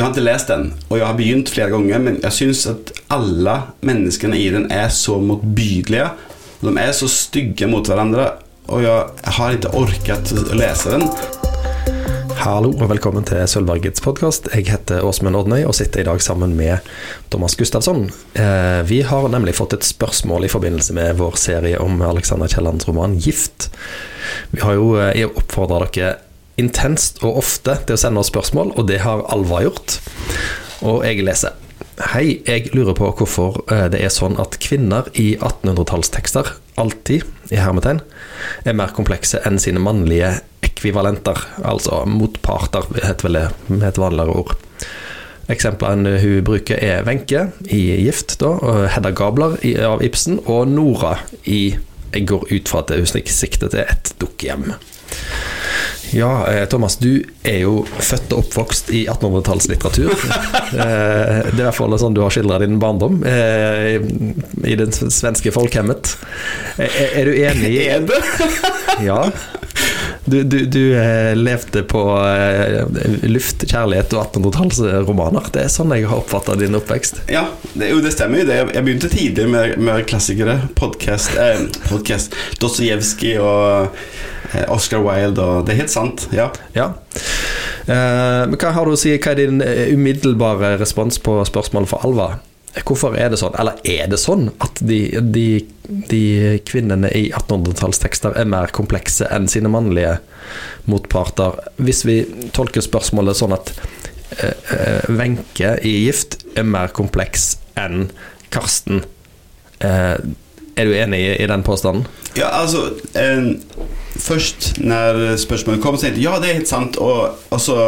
Jeg har ikke lest den, og jeg har begynt flere ganger, men jeg syns at alle menneskene i den er så motbydelige. De er så stygge mot hverandre, og jeg har ikke orket å lese den. Hallo og velkommen til Sølvbergets podkast. Jeg heter Åsmund Odnøy og sitter i dag sammen med Thomas Gustavsson. Eh, vi har nemlig fått et spørsmål i forbindelse med vår serie om Alexander Kiellands roman 'Gift'. Vi har jo eh, oppfordra dere intenst og ofte til å sende oss spørsmål, og det har Alva gjort. Og jeg leser. Hei, jeg lurer på hvorfor eh, det er sånn at kvinner i 1800-tallstekster alltid, i hermetegn, er mer komplekse enn sine mannlige ekvivalenter, altså motparter, heter vel det med et vanligere ord. Eksemplene hun bruker er Wenche i Gift, da, Hedda Gabler av Ibsen, og Nora i Jeg går ut fra at hun sikter til et dukkehjem. Ja, eh, Thomas, du er jo født og oppvokst i 1800-tallslitteratur. Eh, det er i hvert fall sånn du har skildra din barndom, eh, i det svenske folkhemmet. Er du enig i Er det? Ja. Du, du, du levde på luft, kjærlighet og 1800-tallsromaner. Det er sånn jeg har oppfatta din oppvekst. Ja, det, jo, det stemmer jo det. Jeg begynte tidlig med, med klassikere. Podcast, eh. Dostojevskij og Oscar Wilde, og det er helt sant. Ja. ja. Eh, men hva har du å si, hva er din umiddelbare respons på spørsmålet for Alva? Hvorfor er det sånn, eller er det sånn, at de, de, de kvinnene i 1800-tallstekster er mer komplekse enn sine mannlige motparter? Hvis vi tolker spørsmålet sånn at Wenche eh, i Gift er mer kompleks enn Karsten, Eh, er du enig i, i den påstanden? Ja, altså eh, Først når spørsmålet kom, så tenkte jeg ja, det er helt sant. Og, og så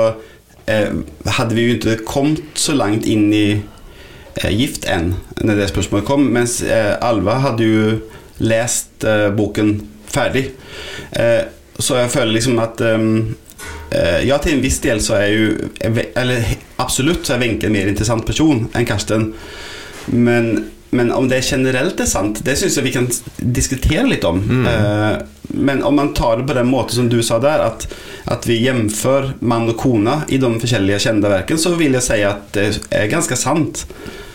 eh, hadde vi jo ikke kommet så langt inn i eh, Gift enn når det spørsmålet kom. Mens eh, Alva hadde jo lest eh, boken ferdig. Eh, så jeg føler liksom at Ja, til en viss del så er jo Eller absolutt så er Wenche en mer interessant person enn Karsten. Men men om det generelt er sant, det syns jeg vi kan diskutere litt om. Mm. Men om man tar det på den måten som du sa der, at, at vi jevnfører mann og kone i de forskjellige kjente verkene, så vil jeg si at det er ganske sant.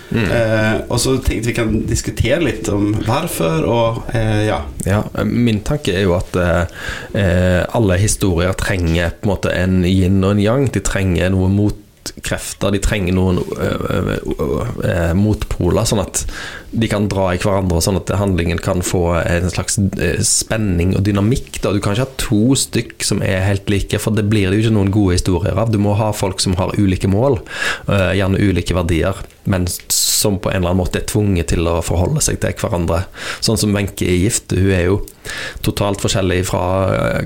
Mm. Eh, og så tenkte vi kan diskutere litt om hvorfor, og eh, ja. ja. Min tanke er jo at alle historier trenger på en måte en yin og en yang. De trenger noe mot krefter, de trenger noen øh, øh, øh, motpoler, sånn at de kan dra i hverandre, sånn at handlingen kan få en slags spenning og dynamikk. Da. Du kan ikke ha to stykk som er helt like, for det blir det jo ikke noen gode historier av. Du må ha folk som har ulike mål, gjerne ulike verdier, men som på en eller annen måte er tvunget til å forholde seg til hverandre. Sånn som Wenche i Gift. Hun er jo totalt forskjellig fra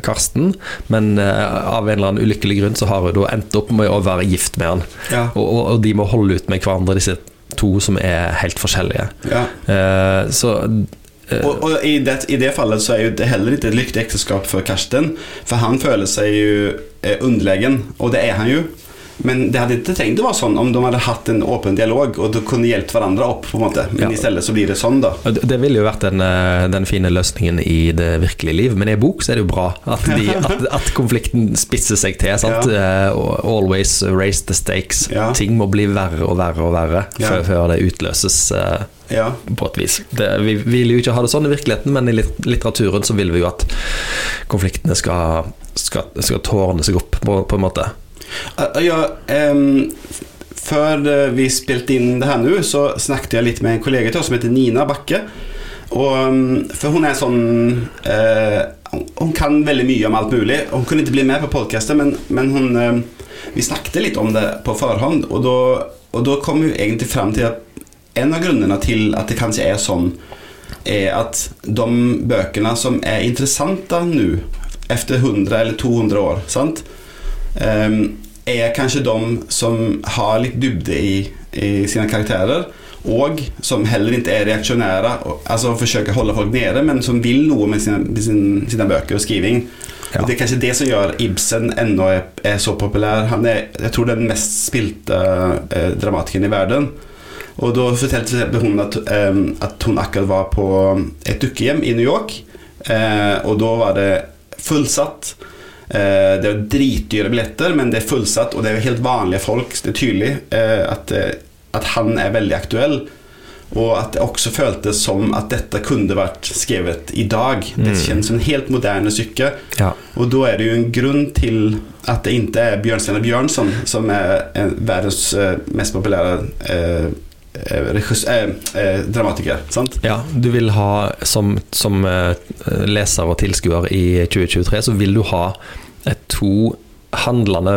Karsten, men av en eller annen ulykkelig grunn så har hun da endt opp med å være gift med han. Ja. Og, og, de må holde ut med hverandre, disse to som er helt forskjellige. Ja. Uh, så og, og i, det, i, det, fallet så er jo det heller ikke et lykkelig ekteskap for Karsten. For han føler seg jo eh, underlegen, og det er han jo. Men det hadde ikke trengt å være sånn om de hadde hatt en åpen dialog og de kunne hjulpet hverandre opp. på en måte Men ja. i stedet så blir det sånn, da. Det ville jo vært den, eh, den, fine løsningen i det virkelige liv, men i bok så er det jo bra at, de, at, at konflikten spisser seg til. Sant? Ja. Uh, always raise the stakes. Ja. Ting må bli verre og verre og verre før, før, det utløses. Uh, ja. På et vis. Det, vi vil jo ikke ha det sånn i virkeligheten, men i litteraturen så vil vi jo at konfliktene skal, skal, skal tårne seg opp, på, på en måte. Ja, um, før eh, vi spilte inn det her nå, så snakket jeg litt med en kollega til oss som heter Nina Bakke. Og, for hun er sånn uh, Hun kan veldig mye om alt mulig. Hun kunne ikke bli med på podkasten, men, men hun, uh, vi snakket litt om det på forhånd. Og da kom vi egentlig fram til at en av grunnene til at det kanskje er sånn, er at de bøkene som er interessante nå, etter 100 eller 200 år sant? Um, er kanskje de som har litt dybde i, i sine karakterer. Og som heller ikke er reaksjonære, altså forsøker å holde folk nede, men som vil noe med sine, sine, sine bøker og skriving. Ja. Og Det er kanskje det som gjør Ibsen ennå er, er, så populær. Han er jeg tror den mest spilte eh, dramatikeren i verden. Og Da fortalte hun at, eh, at hun akkurat var på et dukkehjem i New York. Eh, og da var det fullsatt. Eh, det er dritdyre billetter, men det er fullsatt, og det er helt vanlige folk. Det er tydelig eh, at, eh, at han er veldig aktuell. Og at det også føltes som at dette kunne vært skrevet i dag. Det kjennes som en helt moderne stykke. Ja. Og da er det jo en grunn til at det ikke er Bjørnstjerne Bjørnson som er verdens mest populære eh, eh, eh, eh, dramatiker. Sant? Ja, du vil ha som, som leser og tilskuer i 2023, så vil du ha to handlende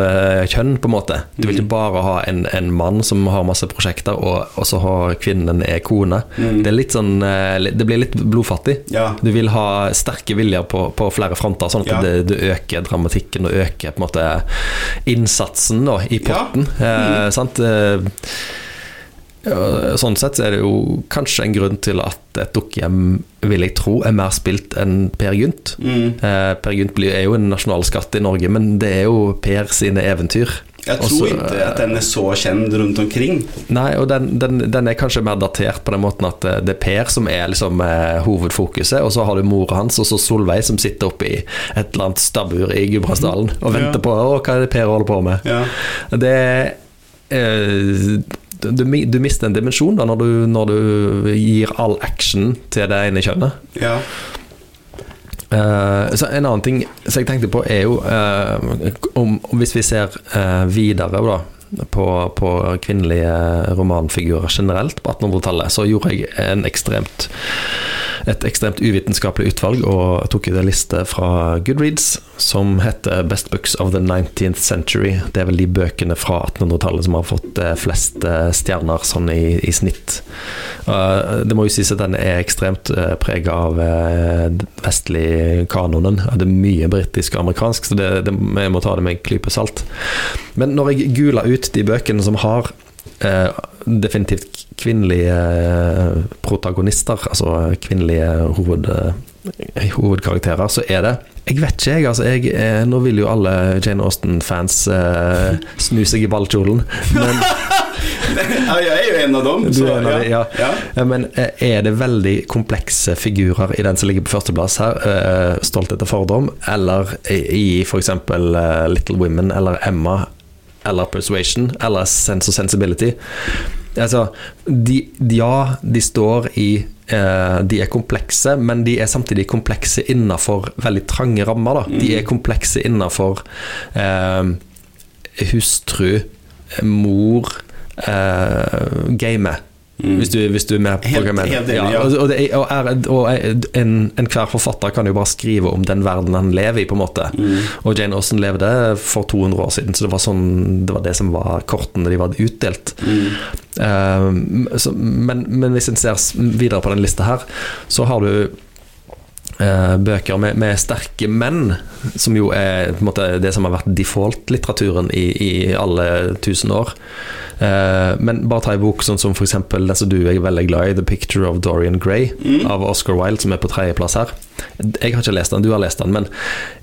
kjønn, på en måte. Du vil ikke bare ha en, en mann som har masse prosjekter, og, og så har kvinnen er kone. Det er litt sånn Det blir litt blodfattig. Ja. Du vil ha sterke viljer på, på flere fronter, sånn at Ja. det, du øker dramatikken og øker på en måte innsatsen da, i Ja. Mm. Eh, sant? Ja, Sånn sett er det jo kanskje en grunn til at et dukkehjem, vil jeg tro, er mer spilt enn Per Gynt. Mm. Eh, per Gynt er jo en nasjonalskatt i Norge, men det er jo Per sine eventyr. Jeg tror Også, ikke at den er så kjent rundt omkring. Nei, og den, den, den er kanskje mer datert på den måten at eh, det er Per som er liksom eh, hovedfokuset, og så har du mora hans og så Solveig som sitter oppe i et eller annet stabbur i Gudbrandsdalen og Ja. venter på å, hva er det Per holder på med. Ja. Det eh, du, du mister en dimensjon da når du, når du gir all action til det ene kjønnet. Ja. Uh, så En annen ting som jeg tenkte på, er jo uh, om, om Hvis vi ser uh, videre da på, på kvinnelige romanfigurer generelt på 1800-tallet, så gjorde jeg ekstremt et ekstremt uvitenskapelig utvalg og tok ut en liste fra Goodreads som heter Best Books of the 19th Century. Det er vel de bøkene fra 1800-tallet som har fått eh, flest eh, stjerner sånn i, i snitt. Eh, det må jo sies at den er ekstremt prega av vestlig kanonen. Det er mye britisk og amerikansk, så det, det, jeg må ta det med en klype salt. Men når jeg googla ut de bøkene som har eh, definitivt kvinnelige eh, protagonister, altså kvinnelige hoved, eh, hovedkarakterer, så er det Jeg vet ikke, jeg. altså jeg, eh, Nå vil jo alle Jane Austen-fans eh, snu seg i ballkjolen, men jeg er jo en av dem. Så, en av de, ja. ja. Ja, Men er det veldig komplekse figurer i den som ligger på førsteplass her, eh, 'Stolthet og fordom', eller i i f.eks. Uh, 'Little Women' eller 'Emma' eller 'Persuasion' eller 'Sense og Sensibility'? Altså, de, ja, de står i eh, De er komplekse, men de er samtidig komplekse innenfor veldig trange rammer. Da. De er komplekse innenfor eh, hustru, mor, eh, game. Hvis, du, hvis du er med på Helt- hva jeg mener. ja. Og, og, det, og, er, og en, enhver forfatter kan jo bare skrive om den verden han lever i, på en måte. Mm. Og Jane Austen levde for 200 år siden, så det var, sånn, det, var det som var kortene de var utdelt. Mm. Um, så, men, men hvis en ser videre på den lista her, så har du bøker med, med sterke menn, som jo er måte, det som har vært default-litteraturen i, i alle tusen år. Eh, men bare ta en bok sånn som eksempel den som du er veldig glad i, 'The Picture of Dorian Gray' av Oscar Wilde, som er på tredjeplass her. Jeg har ikke lest den, du har lest den, men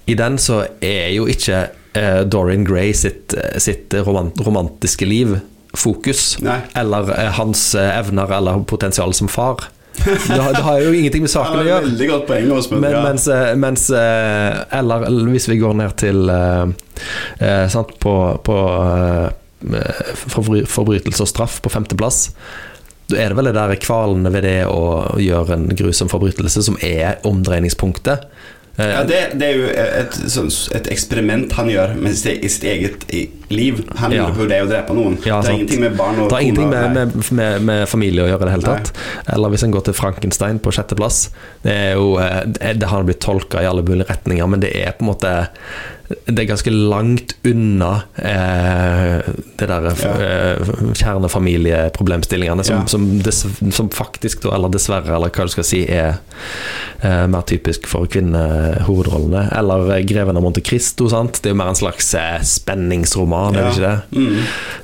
i den så er jo ikke eh, Dorian Gray sitt, sitt romant romantiske liv fokus, Nei. eller eh, hans eh, evner eller potensial som far. Det har, det har jo ingenting med saken å gjøre. veldig godt poeng, Åsmund. Men, ja. mens, eh, mens eh, Eller hvis vi går ned til eh, eh, sant, På, på forbry- forbrytelse og straff på femteplass, er det vel det der kvalene ved det å gjøre en grusom forbrytelse som er omdreiningspunktet. Eh, Ja, det, det er jo et, et eksperiment han gjør med sitt, i sitt eget liv. Han Ja. det å drepe noen. Ja, det har ingenting med barn og Det har ingenting med, med, med, med familie å gjøre i det hele Nei. tatt. Eller hvis en går til Frankenstein på sjetteplass. Det er jo eh, det har blitt tolka i alle mulige retninger, men det er på en måte Det er ganske langt unna eh, det der eh, kjernefamilieproblemstillingene som, Ja. som, dess, som faktisk, eller dessverre, eller hva du skal si, er eh, mer typisk for kvinnehovedrollene. Eller eh, 'Greven av Monte Cristo'. Sant? Det er jo mer en slags eh, spenningsroman, er det ikke det? Mm.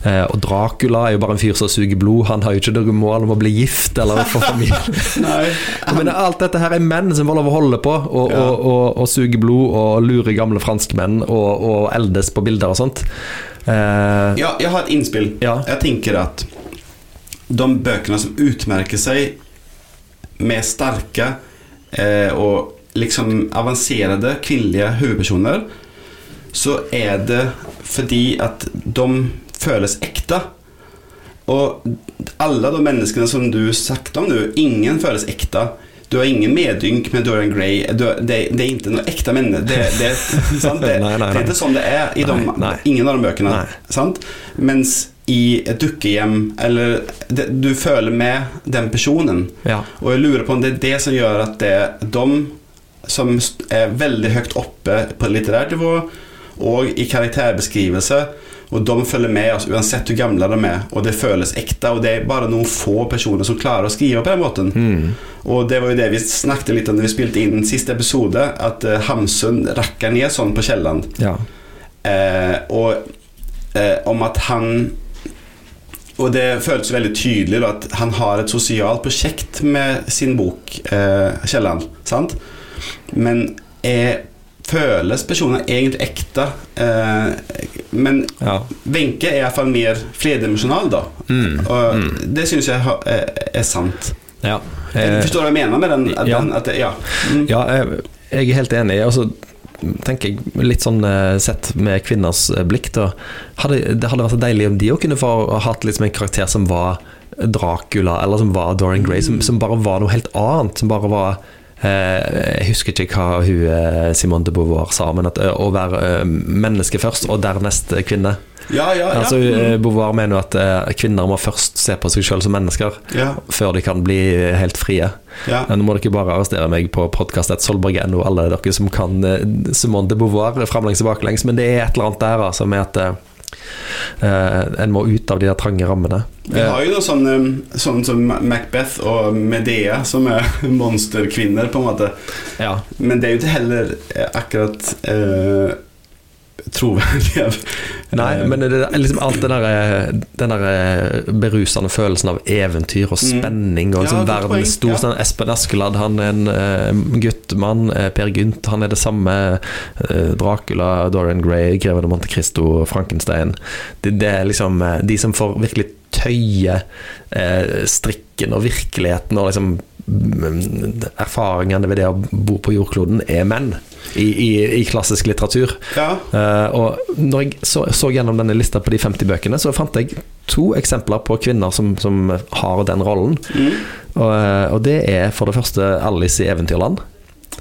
Eh, og Dracula er jo bare en fyr som suger blod. Han har jo ikke noe mål om å bli gift eller få familie. Men alt dette her er menn som får lov å holde på og, Ja. og, og, og suge blod og lure gamle franskmenn og, og eldes på bilder og sånt. Eh, Ja, jeg har et innspill. Ja. Jeg tenker at de bøkene som utmerker seg med sterke eh, og liksom avanserte kvinnelige hovedpersoner, så er det fordi at de føles ekte. Og alle de menneskene som du snakket om nå, ingen føles ekte. Du har ingen medynk med Dorian Gray. Du, det, det, er ikke noe ekte menneske. Det, det, sant? Det, er ikke sånn det er i de, Nei, nei. ingen av de bøkene. Sant? Mens i et dukkehjem eller Du føler med den personen. Ja. Og jeg lurer på om det er det som gjør at det er de som er veldig høyt oppe på litterært nivå og i karakterbeskrivelse, og de følger med oss uansett hvor gamle de er, og det føles ekte. Og det er bare noen få personer som klarer å skrive på den måten. Mm. Og det var jo det vi snakket litt om da vi spilte inn siste episode, at uh, Hamsun rakker ned sånn på Kielland. ja. Eh, og eh, om at han Og det føles veldig tydelig da, at han har et sosialt prosjekt med sin bok eh, 'Kielland'. Sant? Men er, føles personer egentlig ekte? Eh, men ja. Wenche er iallfall mer flerdimensjonal, da. Mm. Og det syns jeg er, er sant. ja. Jeg Eh, forstår hva jeg mener med den? At ja. den at det, ja. Mm. Ja, jeg, jeg er helt enig. Altså, tenker jeg litt sånn eh, sett med kvinners eh, blikk, da. Hadde, det hadde vært så deilig om de òg kunne få hatt liksom en karakter som var Dracula, eller som var Dorian Gray, som, som bare var noe helt annet. Som bare var eh, Jeg husker ikke hva hun eh, Simone de Beauvoir sa, men at eh, å være eh, menneske først, og dernest eh, kvinne. Ja, ja, ja. Altså, Mm. eh, Beauvoir mener jo at eh, kvinner må først se på seg selv som mennesker, før de kan bli helt frie. ja. Nå må dere bare arrestere meg på podkast.solborg.no, alle dere som kan eh, Simone de Beauvoir framlengs og baklengs, men det er et eller annet der altså, med at eh, eh, en må ut av de der trange rammene. Vi har jo da sånne, um, sånn som Macbeth og Medea, som er monsterkvinner, på en måte. Eh, ja. Men det er jo ikke heller akkurat akkurat troverdige. Nei, Eh, men det liksom alt den der, eh, den der eh, berusende følelsen av eventyr og spenning og Mm. Ja, liksom godt verden stor. ja. Sånn Espen Askeladd, han er en uh, guttmann. per Gynt, han er det samme. Uh, Dracula, Dorian Gray, Greven av Monte Cristo, Frankenstein. Det, det er liksom de som får virkelig tøye uh, strikken og virkeligheten og liksom mm, Erfaringene ved det å bo på jordkloden er menn i, i, i klassisk litteratur. Ja. Uh, og når jeg så, så gjennom denne lista på de 50 bøkene, så fant jeg to eksempler på kvinner som, som har den rollen. Mm. Og, eh, og det er for det første Alice i Eventyrland.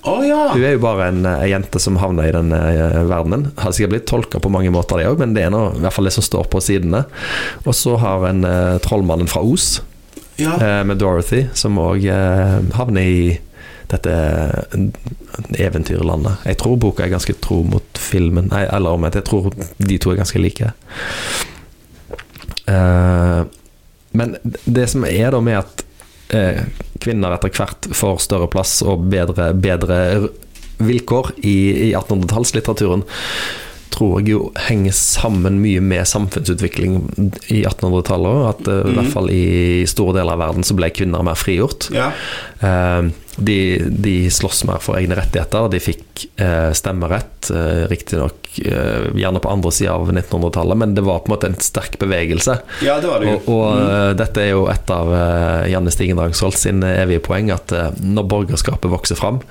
Å ja. Hun er jo bare en, en jente som havner i den eh, verdenen. Har sikkert blitt tolka på mange måter, det òg, men det er nå i hvert fall det som står på sidene. Og så har en uh, trollmannen fra Os, ja. eh, med Dorothy, som òg eh, havner i dette eh, eventyrlandet. Jeg tror boka er ganske tro mot filmen, Nei, eller om jeg tror de to er ganske like. Uh, men det som er da med at uh, kvinner etter hvert får større plass og bedre, bedre vilkår i, i 1800-tallslitteraturen, tror jeg jo henger sammen mye med samfunnsutvikling i 1800-tallet. At eh, i Mhm. hvert fall i store deler av verden så ble kvinner mer frigjort. ja. Eh, de, de sloss mer for egne rettigheter. De fikk eh, stemmerett, riktignok gjerne på andre sida av 1900-tallet, men det var på en måte en sterk bevegelse. Ja, det var det jo. Og, og mm. dette er jo et av Janne Stigen Drangsholt sin evige poeng, at når borgerskapet vokser fram,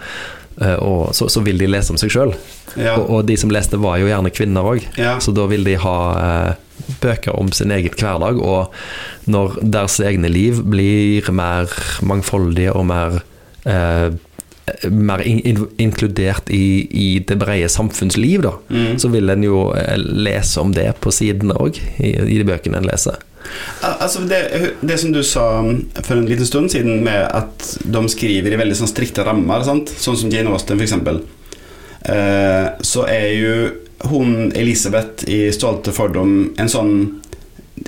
og så, så vil de lese om seg sjøl. Ja. Og, og de som leste, var jo gjerne kvinner òg. Ja. Så da vil de ha eh, bøker om sin egen hverdag, og når deres egne liv blir mer mangfoldige og mer eh, mer in in inkludert i, i det brede samfunnsliv, da, Mm. så vil en jo eh, lese om det på sidene òg, i, i de bøkene en leser. Al- Altså det, det som du sa for en liten stund siden, med at de skriver i veldig sånn strikte rammer, sant? sånn som Jane Austen f.eks., eh, så er jo hun Elisabeth i 'Stolte fordom' en sånn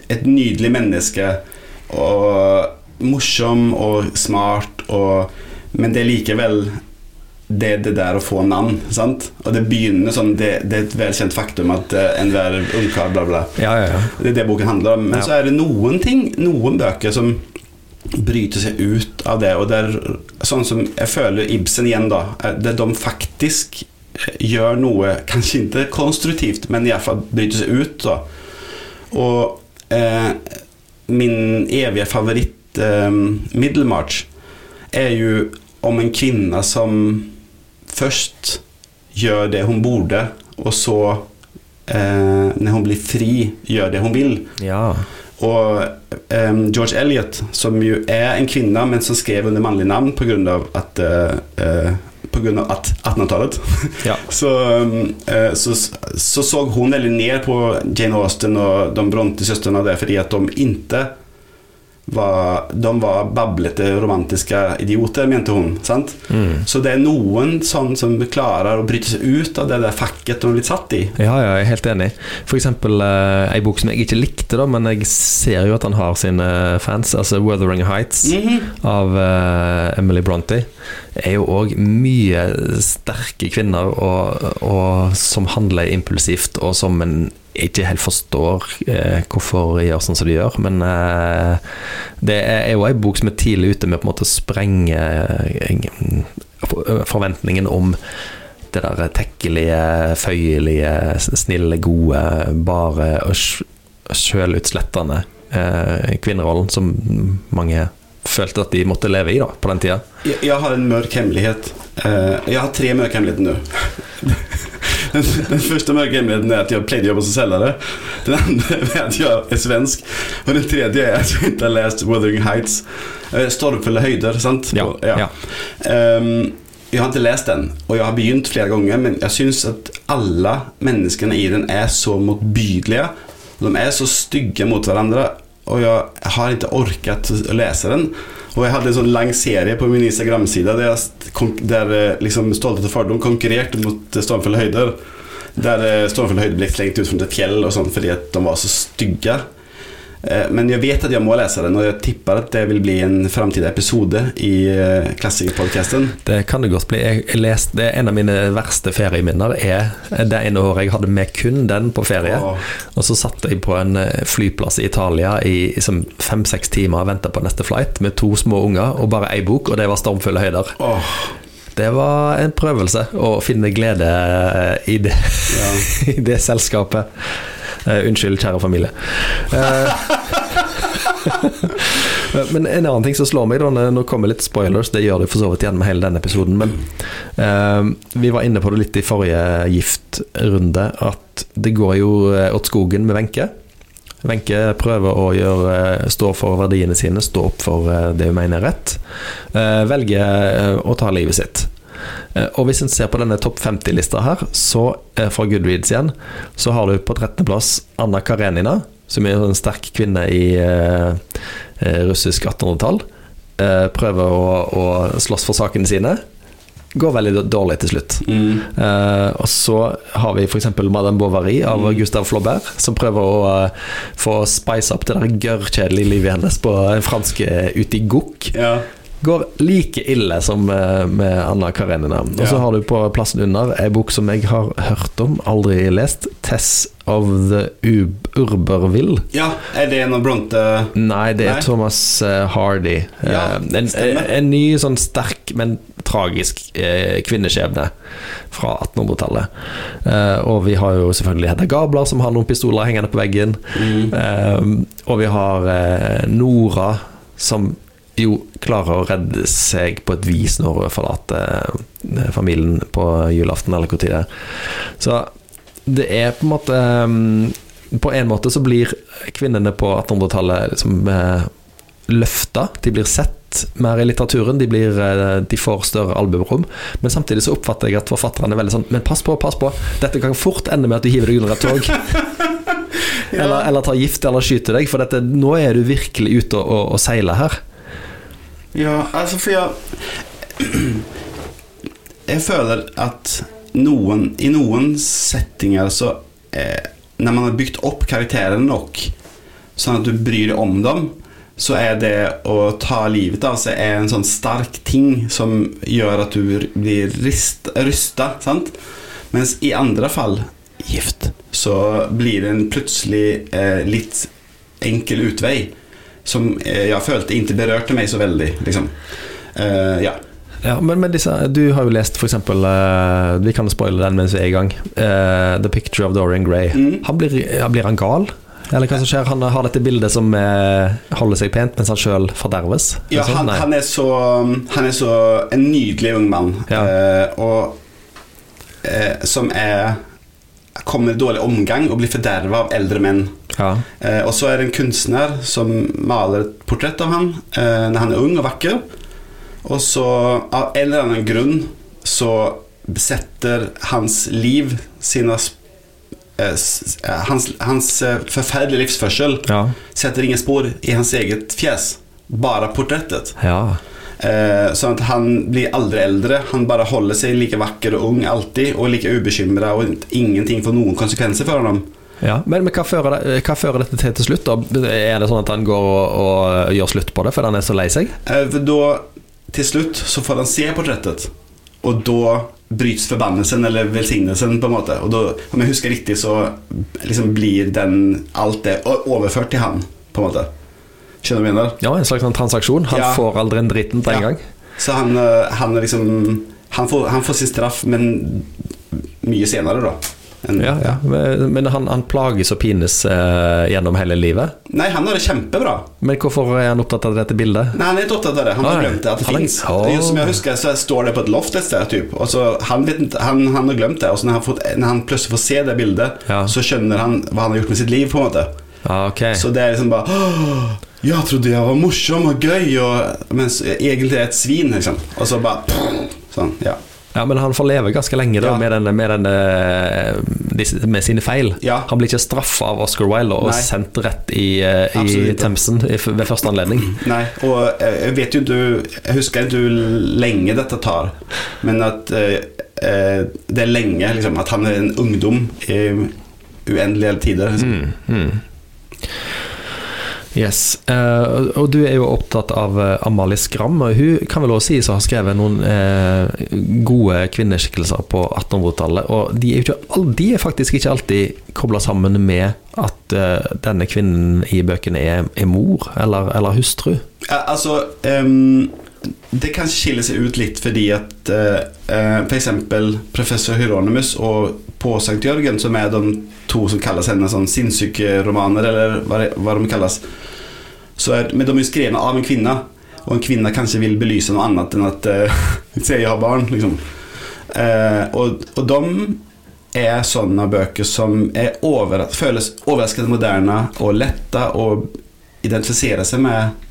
et nydelig menneske. Og morsom og smart, og, men det er likevel det, er det der å få navn. Sant? Og det begynner sånn Det, det er et velkjent faktum at uh, enhver ungkar bla, bla. Ja, ja, ja. Det er det boken handler om. Men så er det noen ting, noen bøker som bryter seg ut av det. Og det er sånn som jeg føler Ibsen igjen, da. Det de faktisk gjør noe, kanskje ikke konstruktivt, men iallfall bryter seg ut. da Og eh, min evige favoritt, eh, Middlemarch, er jo om en kvinne som først gjør det hun borde, og så eh, når hun blir fri gjør det hun vil. Ja. Og eh, George Eliot, som jo er en kvinne, men som skrev under mannlig navn på at av att eh, eh, på grund av 1800-tallet. ja. så, eh, så, så såg hon väldigt ner på Jane Austen og de Bronte-søstrene fordi at de inte var, de var bablete romantiske idioter, mente hun. sant? Mm. Så det er noen sånn som klarer å bryte seg ut av det der fakket de har blitt satt i. Ja, ja, jeg er helt enig. For eksempel uh, ei bok som jeg ikke likte, da, men jeg ser jo at han har sine fans. Altså 'Wuthering Heights' Mhm. av eh, Emily Bronte. Er jo òg mye sterke kvinner og, og som handler impulsivt, og som en ikke helt forstår eh, hvorfor de gjør sånn som de gjør. Men eh, det er jo ei bok som er tidlig ute med å på en måte sprenge eh, forventningen om det der tekkelige, føyelige, snille, gode, bare og sjølutslettende eh, kvinnerollen som mange følte at de måtte leve i da, på den tida. Jeg, jeg har en mørk hemmelighet. Eh, jeg har tre mørke hemmeligheter nå. Den, første hemmeligheten er at jeg pleide å jobbe som selgere. Den andre er at jeg er svensk. Og den tredje er at jeg ikke har lest 'Wuthering Heights'. Eh, Stormfulle høyder, sant? Ja, ja. Ehm, jeg har ikke lest den, og jeg har begynt flere ganger, men jeg syns at alle menneskene i den er så motbydelige. De er så stygge mot hverandre, og jeg har ikke orket å lese den. Og jeg hadde en sånn lang serie på min Instagram-side der, jeg der eh, liksom Stolthet og fordom konkurrerte mot eh, Stormfulle høyder. Der eh, Stormfulle høyder ble slengt ut fra et fjell og sånn fordi at de var så stygge. Eh, Men jeg vet at jeg må lese den, og jeg tipper at det vil bli en framtidig episode i eh, Klassikerpodcasten. Det kan det godt bli. Jeg, leste, det er En av mine verste ferieminner er det ene året jeg hadde med kun den på ferie. Åh. Og så satt jeg på en eh, flyplass i Italia i, fem-seks timer og venta på neste flight med to små unger og bare ei bok, og det var 'Stormfulle høyder'. Åh, Det var en prøvelse å finne glede i det, ja. i det selskapet. Eh, unnskyld, kjære familie. Eh, men en annen ting som slår meg, da nå kommer litt spoilers, det gjør det for så vidt igjen med hele denne episoden, men eh, vi var inne på det litt i forrige giftrunde, at det går jo eh, åt skogen med Wenche. Wenche prøver å gjøre, eh, stå for verdiene sine, stå opp for eh, det hun mener er rett. Eh, velger eh, å ta livet sitt. Eh, Og hvis en ser på denne topp 50-lista her, så eh, fra Goodreads igjen, så har du på 13.-plass Anna Karenina, som er en sterk kvinne i eh, russisk 1800-tall. Eh, prøver å, å slåss for sakene sine. Går veldig dårlig til slutt. Mm. Eh, og så har vi f.eks. Madame Bovary av Mm. Gustav Flaubert, som prøver å uh, få spice opp det der gørrkjedelige livet hennes på en fransk eh, ute i gokk. ja. Går like ille som eh, med Anna Karenina. Og så har du på plassen under ei bok som jeg har hørt om, aldri lest. 'Tess of the Urberville'. ja, er det noe Bronte Nei, det er Nei. Thomas eh, Hardy. Ja, Eh, en, en ny, sånn sterk, men tragisk kvinneskjebne fra 1800-tallet. Eh, og vi har jo selvfølgelig Hedda Gabler, som har noen pistoler hengende på veggen. mm. Og vi har Nora, som jo klarer å redde seg på et vis når hun forlater eh, familien på julaften, eller tid det er. Så det er på en måte mm, På en måte så blir kvinnene på 1800-tallet liksom eh, løfta. De blir sett mer i litteraturen, de, blir, eh, de får større albuerom. Men samtidig så oppfatter jeg at forfatterne er veldig sånn Men pass på, pass på! Dette kan fort ende med at du hiver deg under et tog. Eller, eller tar gift eller skyter deg, for dette, nå er du virkelig ute og, og, og seiler her. Ja, altså for jeg Jeg føler at noen I noen settinger så eh, Når man har bygd opp karakterene nok, sånn at du bryr deg om dem, så er det å ta livet av seg er en sånn sterk ting som gjør at du blir rist, rysta, sant? Mens i andre fall, gift, så blir det en plutselig eh, litt enkel utvei som eh, jeg følte ikke berørte meg så veldig, liksom. Uh, ja. Ja, men med disse, Du har jo lest f.eks. Uh, vi kan spoile den mens vi er i gang. Uh, 'The Picture of Dorian Gray'. Mm. Han blir, ja, blir han gal? Eller hva som skjer? Han har dette bildet som eh, holder seg pent, mens han sjøl forderves? Ja, sånn? han, han, er så, han er så en nydelig ung mann. Ja. Eh, og eh, som er kommer i dårlig omgang og blir forderva av eldre menn. Ja. Eh, og så er det en kunstner som maler et portrett av han eh, når han er ung og vakker. Og så, av en eller annen grunn, så setter hans liv sine eh, eh, Hans, hans eh, forferdelige livsførsel Ja. setter ingen spor i hans eget fjes. Bare portrettet. ja. Eh, sånn at han blir aldri eldre. Han bare holder seg like vakker og ung alltid, og like ubekymra, og ingenting får noen konsekvenser for ham. Ja, men, men hva, fører det, hva fører dette til til slutt? da? Er det sånn at han går og, og gjør slutt på det fordi han er så lei seg? Eh, da, til slutt, så får han se portrettet, og da bryts forbannelsen eller velsignelsen, på en måte. Og da, om jeg husker riktig, så liksom blir den alt det overført til han, på en måte. Skjønner du hva jeg mener? Ja, en slags en transaksjon. Han Ja. får aldri en dritten på en Ja. gang. Så han, eh, han er liksom han får, han får sin straff, men mye senere, da. Enn- Ja, ja. Men han, han plages og pines eh, gjennom hele livet. Nei, han har det kjempebra. Men hvorfor er han opptatt av dette bildet? Nei, han er ikke opptatt av det. Han har glemt det at det fins. Som jeg husker, så står det på et loft et sted. Typ. Og så, han, vet han, han har glemt det. Og så når han, fått, når han plutselig får se det bildet, Ja. så skjønner han hva han har gjort med sitt liv. på en måte ah, okay. Så det er liksom bare Jeg trodde jeg var morsom og gøy, og, mens egentlig er et svin. Liksom. Og så bare Sånn, ja. Ja, Men han får leve ganske lenge da, Ja. med, denne, med, denne, med sine feil. Ja. Han blir ikke straffa av Oscar Wilde og Nei. sendt rett i, eh, i Themsen ved første anledning. Nei, og eh, jeg vet jo du Jeg husker du lenge dette tar, men at eh, eh, det er lenge. Liksom, at han er en ungdom i uendelige tider. Liksom. Mm, mm. Yes. Uh, og- du er jo opptatt av eh, Amalie Skram. og Hun kan vel også sies å ha skrevet noen uh, gode kvinneskikkelser på 1800-tallet. Og de er, ikke, de er faktisk ikke alltid kobla sammen med at uh, denne kvinnen i bøkene er, er mor eller, eller hustru. Ja, altså ehm, Det kan skille seg ut litt fordi at uh, f.eks. professor Hieronymus og på Sankt Jørgen, som er de to som kalles henne sånn sinnssykeromaner, eller hva, de kalles så er, Men de er jo skrevet av en kvinne, og en kvinne kanskje vil belyse noe annet enn at uh, Se, jeg har barn, liksom. Eh, og, og de er sånne bøker som er over, føles overraskende moderne og lette å identifisere seg med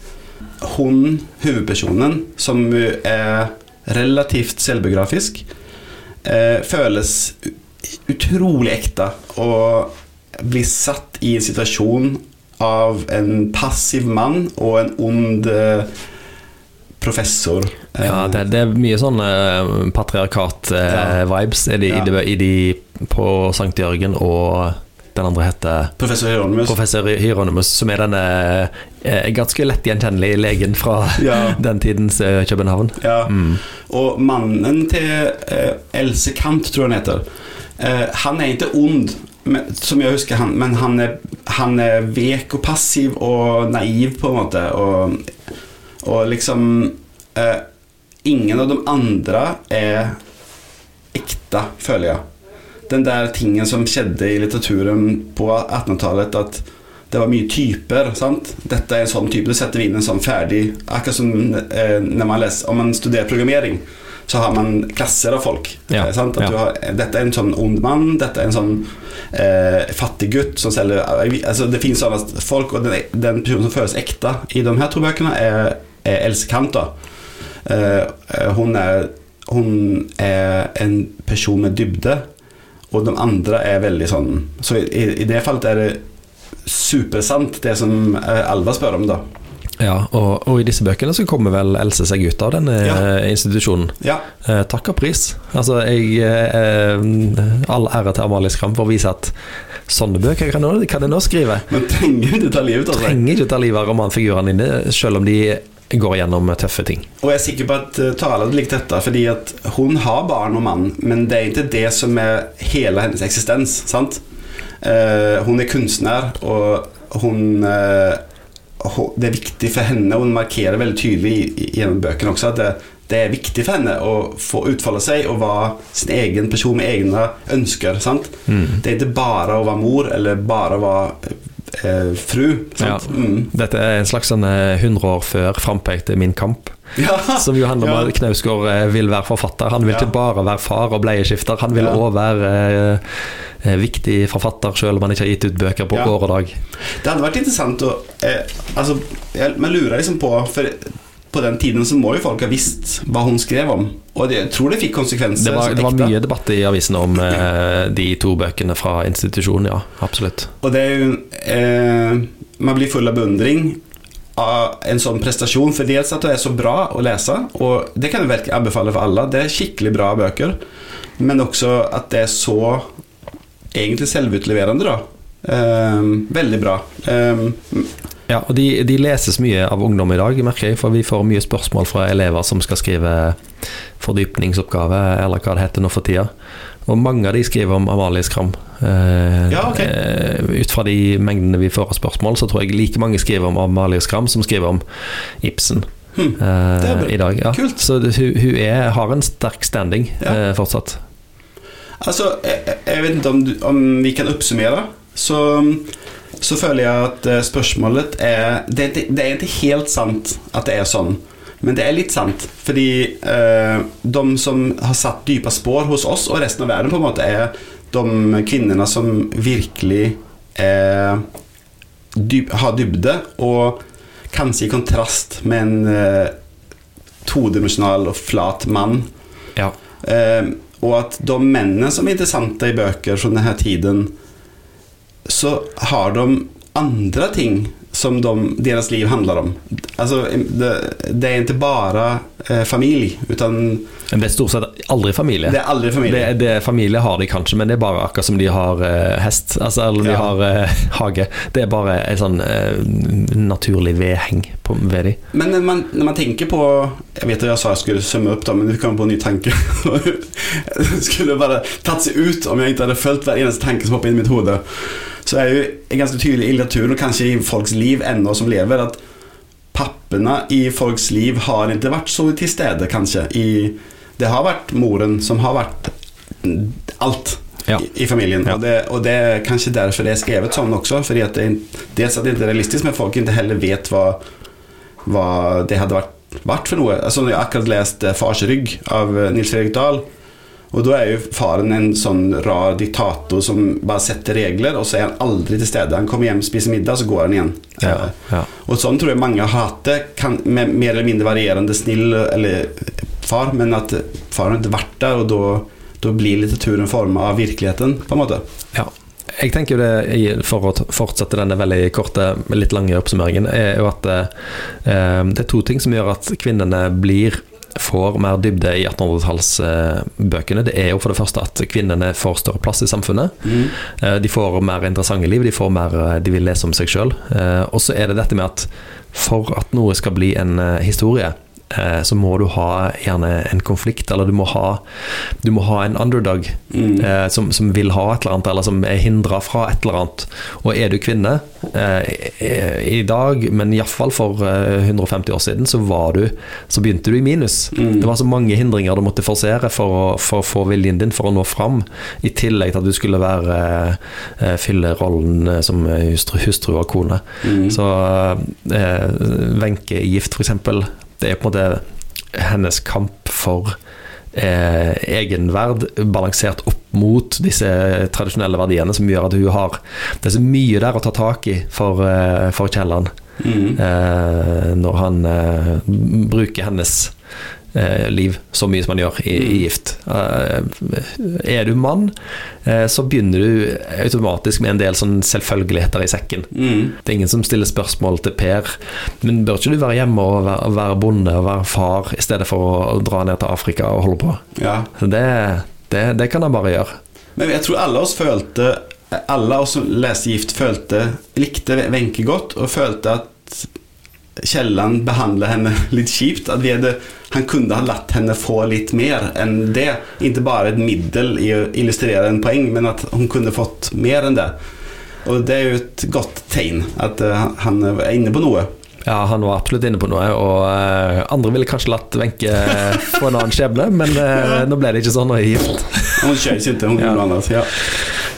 hun, hovedpersonen, som er relativt selvbiografisk, eh, føles utrolig ekte og blir satt i en situasjon av en passiv mann og en ond eh, professor. Eh, Ja, det, det er mye sånn uh, patriarkat-vibes de, i, de, i de på Sankt Jørgen og den andre heter Professor Hieronymus. Professor Hieronymus, som er denne eh, ganske lett gjenkjennelige legen fra Ja. den tidens eh, København. Ja. Mm. Og mannen til eh, Else Kant, tror jeg han heter, eh, han er ikke ond, men, som jeg husker han, men han er, han er vek og passiv og naiv, på en måte. Og, og liksom eh, Ingen av de andre er ekte, føler jeg. Den der tingen som skjedde i litteraturen på 1800-tallet, at det var mye typer. sant? Dette er en sånn type. Du setter inn en sånn ferdig Akkurat som eh, når man leser Om man studerer programmering, så har man klasser av folk. Ja, sant? At ja. du har, dette er en sånn ond mann, dette er en sånn eh, fattig gutt som selger altså Det finnes sånne folk, og den, den personen som føles ekte i de her to bøkene, er, er Else Kant. da. Eh, eh, hun, er, hun er en person med dybde, og de andre er veldig sånn Så i, i det fallet er det supersant, det som eh, Alva spør om, da. Ja, og, og i disse bøkene så kommer vel Else seg ut av denne Ja. eh, institusjonen. Ja. Eh, takk og pris. Altså, jeg eh, All ære til Amalie Skram for å vise at sånne bøker kan kan jeg nå skrive. Men trenger ikke ta livet av seg. Trenger ikke ta livet av romanfigurene dine, selv om de går gjennom tøffe ting. Og jeg er sikker på at Tara Tala hadde likt dette, fordi at hun har barn og mann, men det er ikke det som er hele hennes eksistens. sant? Uh, hun er kunstner, og hun uh, Det er viktig for henne, og hun markerer veldig tydelig gjennom bøkene også, at det, det er viktig for henne å få utfolde seg og være sin egen person med egne ønsker. sant? Mm. Det er ikke bare å være mor, eller bare å være eh, fru. Ja. Mm. Dette er en slags sånn eh, 100 år før frampekte Min kamp. Ja. Som jo handler om Ja. at Knausgård eh, vil være forfatter. Han vil Ja. ikke bare være far og bleieskifter, han vil Ja. òg være eh, eh, viktig forfatter, selv om han ikke har gitt ut bøker på Ja. år og dag. Det hadde vært interessant å eh, Altså, jeg, lurer liksom på For på den tiden så må jo folk ha visst hva hun skrev om. Og det, jeg tror det fikk konsekvenser. Det var, det var mye debatt i avisene om eh, de to bøkene fra institusjonen, ja. Absolutt. Og det er jo eh, Man blir full av beundring av en sånn prestasjon. For dels at det er så bra å lese, og det kan jeg virkelig anbefale for alle. Det er skikkelig bra bøker. Men også at det er så egentlig selvutleverende, da. Eh, veldig bra. Eh, Ja, og de, de leses mye av ungdom i dag, merker jeg, for vi får mye spørsmål fra elever som skal skrive fordypningsoppgave, eller hva det heter nå for tida. Og mange av de skriver om Amalie Skram. Eh, Ja, ok. eh, ut fra de mengdene vi får av spørsmål, så tror jeg like mange skriver om Amalie Skram som skriver om Ibsen. Hmm, eh, det er bra. I dag, ja. Kult. Så hun, hun er, har en sterk standing Ja. eh, fortsatt. Altså, jeg, jeg vet ikke om, du, om vi kan oppsummere. Så, så føler jeg at eh, spørsmålet er det, er ikke- det er ikke helt sant at det er sånn. Men det er litt sant. Fordi eh, de som har satt dype spor hos oss og resten av verden, på en måte er de kvinnene som virkelig er dyb, har dybde, og kanskje i kontrast med en eh, todimensjonal og flat mann. Ja. Eh, og at de mennene som er interessante i bøker fra denne tiden så har de andra ting som de, deras liv handlar om. Alltså, det, det är inte bara eh, familj, utan det er stort sett aldri familie. det er aldri familie. Det, det, familie har de kanskje, men det er bare akkurat som de har eh, hest. Altså, eller de Ja. har eh, hage. Det er bare en sånn eh, naturlig vedheng på, ved de. Men når man, når man tenker på, Jeg vet at jeg sa jeg jag skulle summe opp, da, men du kom på en ny tanke. skulle bare tatt seg ut om jeg ikke hadde fulgt hver eneste tanke som hoppet inn i mitt huvud. Så er jo en ganske tydelig i litteraturen og kanskje i folks liv ennå som lever at pappene i folks liv har ikke vært så til stede kanskje. I, det har vært moren som har vært alt. Ja. i, i familien. Ja. Og, det, og, det er kanskje derfor det er skrevet sånn også. Fordi at det dels at det ikke er realistisk, men folk ikke heller vet hva, hva det hadde vært, vært for noe. Altså, jag har akkurat läst eh, Fars rygg av eh, Nils Fredrik Dahl. Och da er jo faren en sånn rar diktator som bare setter regler og så er han aldri til stede. Han kommer hjem, spiser middag så går han igjen. Ja, Eh, ja. Og sånn tror jeg mange har hatt det, kan, med mer eller mindre varierende snill eller far, men at faren har ikke vært der, og da blir litteraturen forma av virkeligheten på en måte. Ja. Jeg tenker jo det, for å fortsette denne veldig korte, litt lange oppsummeringen, er jo at eh, det er to ting som gjør at kvinnene blir får mer dybde i 1800-tallsbøkene. Det er jo for det første at kvinnene får større plass i samfunnet. Mm. De får mer interessante liv, de, får mer, eh, de vil lese om seg sjøl. Og så er det dette med at for at noe skal bli en eh, historie, eh, så må du ha gjerne en konflikt, eller du må ha, du må ha en underdog Mm. eh, som, som vil ha et eller annet, eller som er hindra fra et eller annet. Og er du kvinne eh, i dag, men iallfall for eh, 150 år siden, så var du Så begynte du i minus. Mm. Det var så mange hindringer du måtte forsere for å, få viljen din for å nå fram, i tillegg til at du skulle være eh, fylle rollen eh, som hustru, hustru og kone. Mm. Så eh, Wenche i Gift, eksempel, det er på en måte hennes kamp for eh, egenverd balansert opp mot disse tradisjonelle verdiene, som gjør at hun har Det er så mye der å ta tak i for, eh, for Kielland, Mm. eh, når han eh, bruker hennes liv så mye som man gjør i, i Gift. Eh, er du mann, eh, så begynner du automatisk med en del sånn selvfølgeligheter i sekken. Mm. Det er ingen som stiller spørsmål til Per. Men bør ikke du være hjemme og være, være bonde og være far, i stedet for å, å dra ned til Afrika og holde på? Ja. Så det, det, det kan han bare gjøre. Men jeg tror alle oss følte Alle oss som leste Gift, følte likte Wenche godt, og følte at Kielland behandlet henne litt kjipt. At hadde, han kunne ha latt henne få litt mer enn det. Ikke bare et middel i å illustrere en poeng, men at hun kunne fått mer enn det. Og det er jo et godt tegn at eh, han- er inne på noe. Ja, han var absolutt inne på noe, og eh, andre ville kanskje latt Wenche få en annen skjebne, men eh, nå ble det ikke sånn og er gift. Hun skjøt ikke, hun gjorde noe annet. Ja.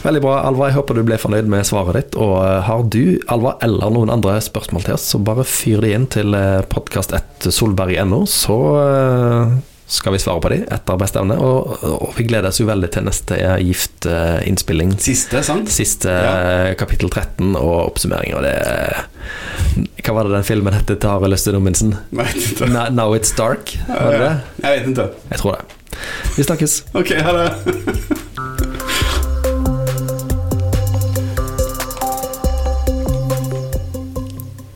Veldig bra, Alva. Jeg håper du ble fornøyd med svaret ditt. Og eh, har du, Alva, eller noen andre spørsmål til oss, så bare fyr de inn til podkast1solberg.no, så eh, skal vi svare på de etter beste evne. Og, og vi gleder oss jo veldig til neste Gift-innspilling. Siste, sant? Siste Ja. eh, kapittel 13 og oppsummering. Og det Hva var det den filmen het til Are Løste ikke. Now It's Dark? Var det det? Jeg vet ikke. Jeg tror det. Vi snakkes. Ok, ha det.